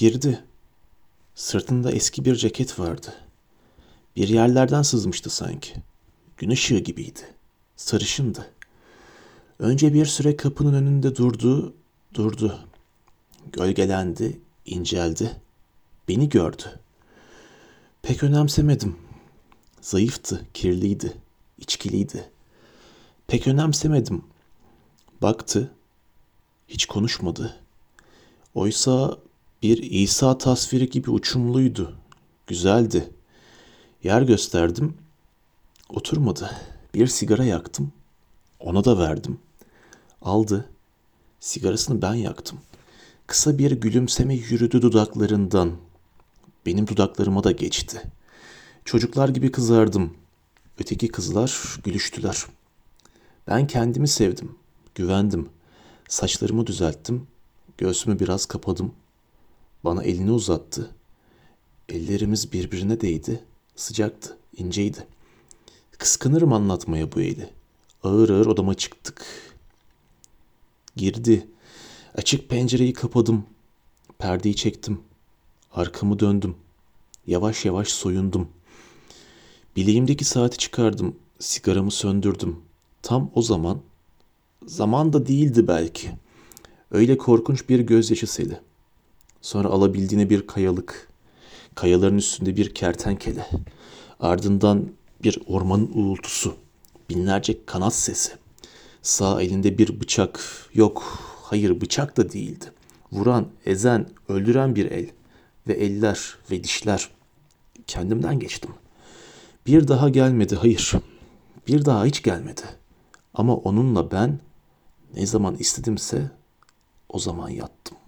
Girdi. Sırtında eski bir ceket vardı. Bir yerlerden sızmıştı sanki. Gün ışığı gibiydi. Sarışındı. Önce bir süre kapının önünde durdu, durdu. Gölgelendi, inceldi. Beni gördü. Pek önemsemedim. Zayıftı, kirliydi, içkiliydi. Pek önemsemedim. Baktı, hiç konuşmadı. Oysa bir İsa tasviri gibi uçumluydu, güzeldi. Yer gösterdim, oturmadı. Bir sigara yaktım, ona da verdim. Aldı, sigarasını ben yaktım. Kısa bir gülümseme yürüdü dudaklarından. Benim dudaklarıma da geçti. Çocuklar gibi kızardım. Öteki kızlar gülüştüler. Ben kendimi sevdim, güvendim. Saçlarımı düzelttim, göğsümü biraz kapadım. Bana elini uzattı. Ellerimiz birbirine değdi. Sıcaktı, inceydi. Kıskanırım anlatmaya bu eli. Ağır ağır odama çıktık. Girdi. Açık pencereyi kapadım. Perdeyi çektim. Arkamı döndüm. Yavaş yavaş soyundum. Bileğimdeki saati çıkardım. Sigaramı söndürdüm. Tam o zaman, zaman da değildi belki. Öyle korkunç bir gözyaşı seli. Sonra alabildiğine bir kayalık. Kayaların üstünde bir kertenkele. Ardından bir ormanın uğultusu. Binlerce kanat sesi. Sağ elinde bir bıçak. Yok, hayır bıçak da değildi. Vuran, ezen, öldüren bir el. Ve eller ve dişler. Kendimden geçtim. Bir daha gelmedi, hayır. Bir daha hiç gelmedi. Ama onunla ben ne zaman istedimse o zaman yattım.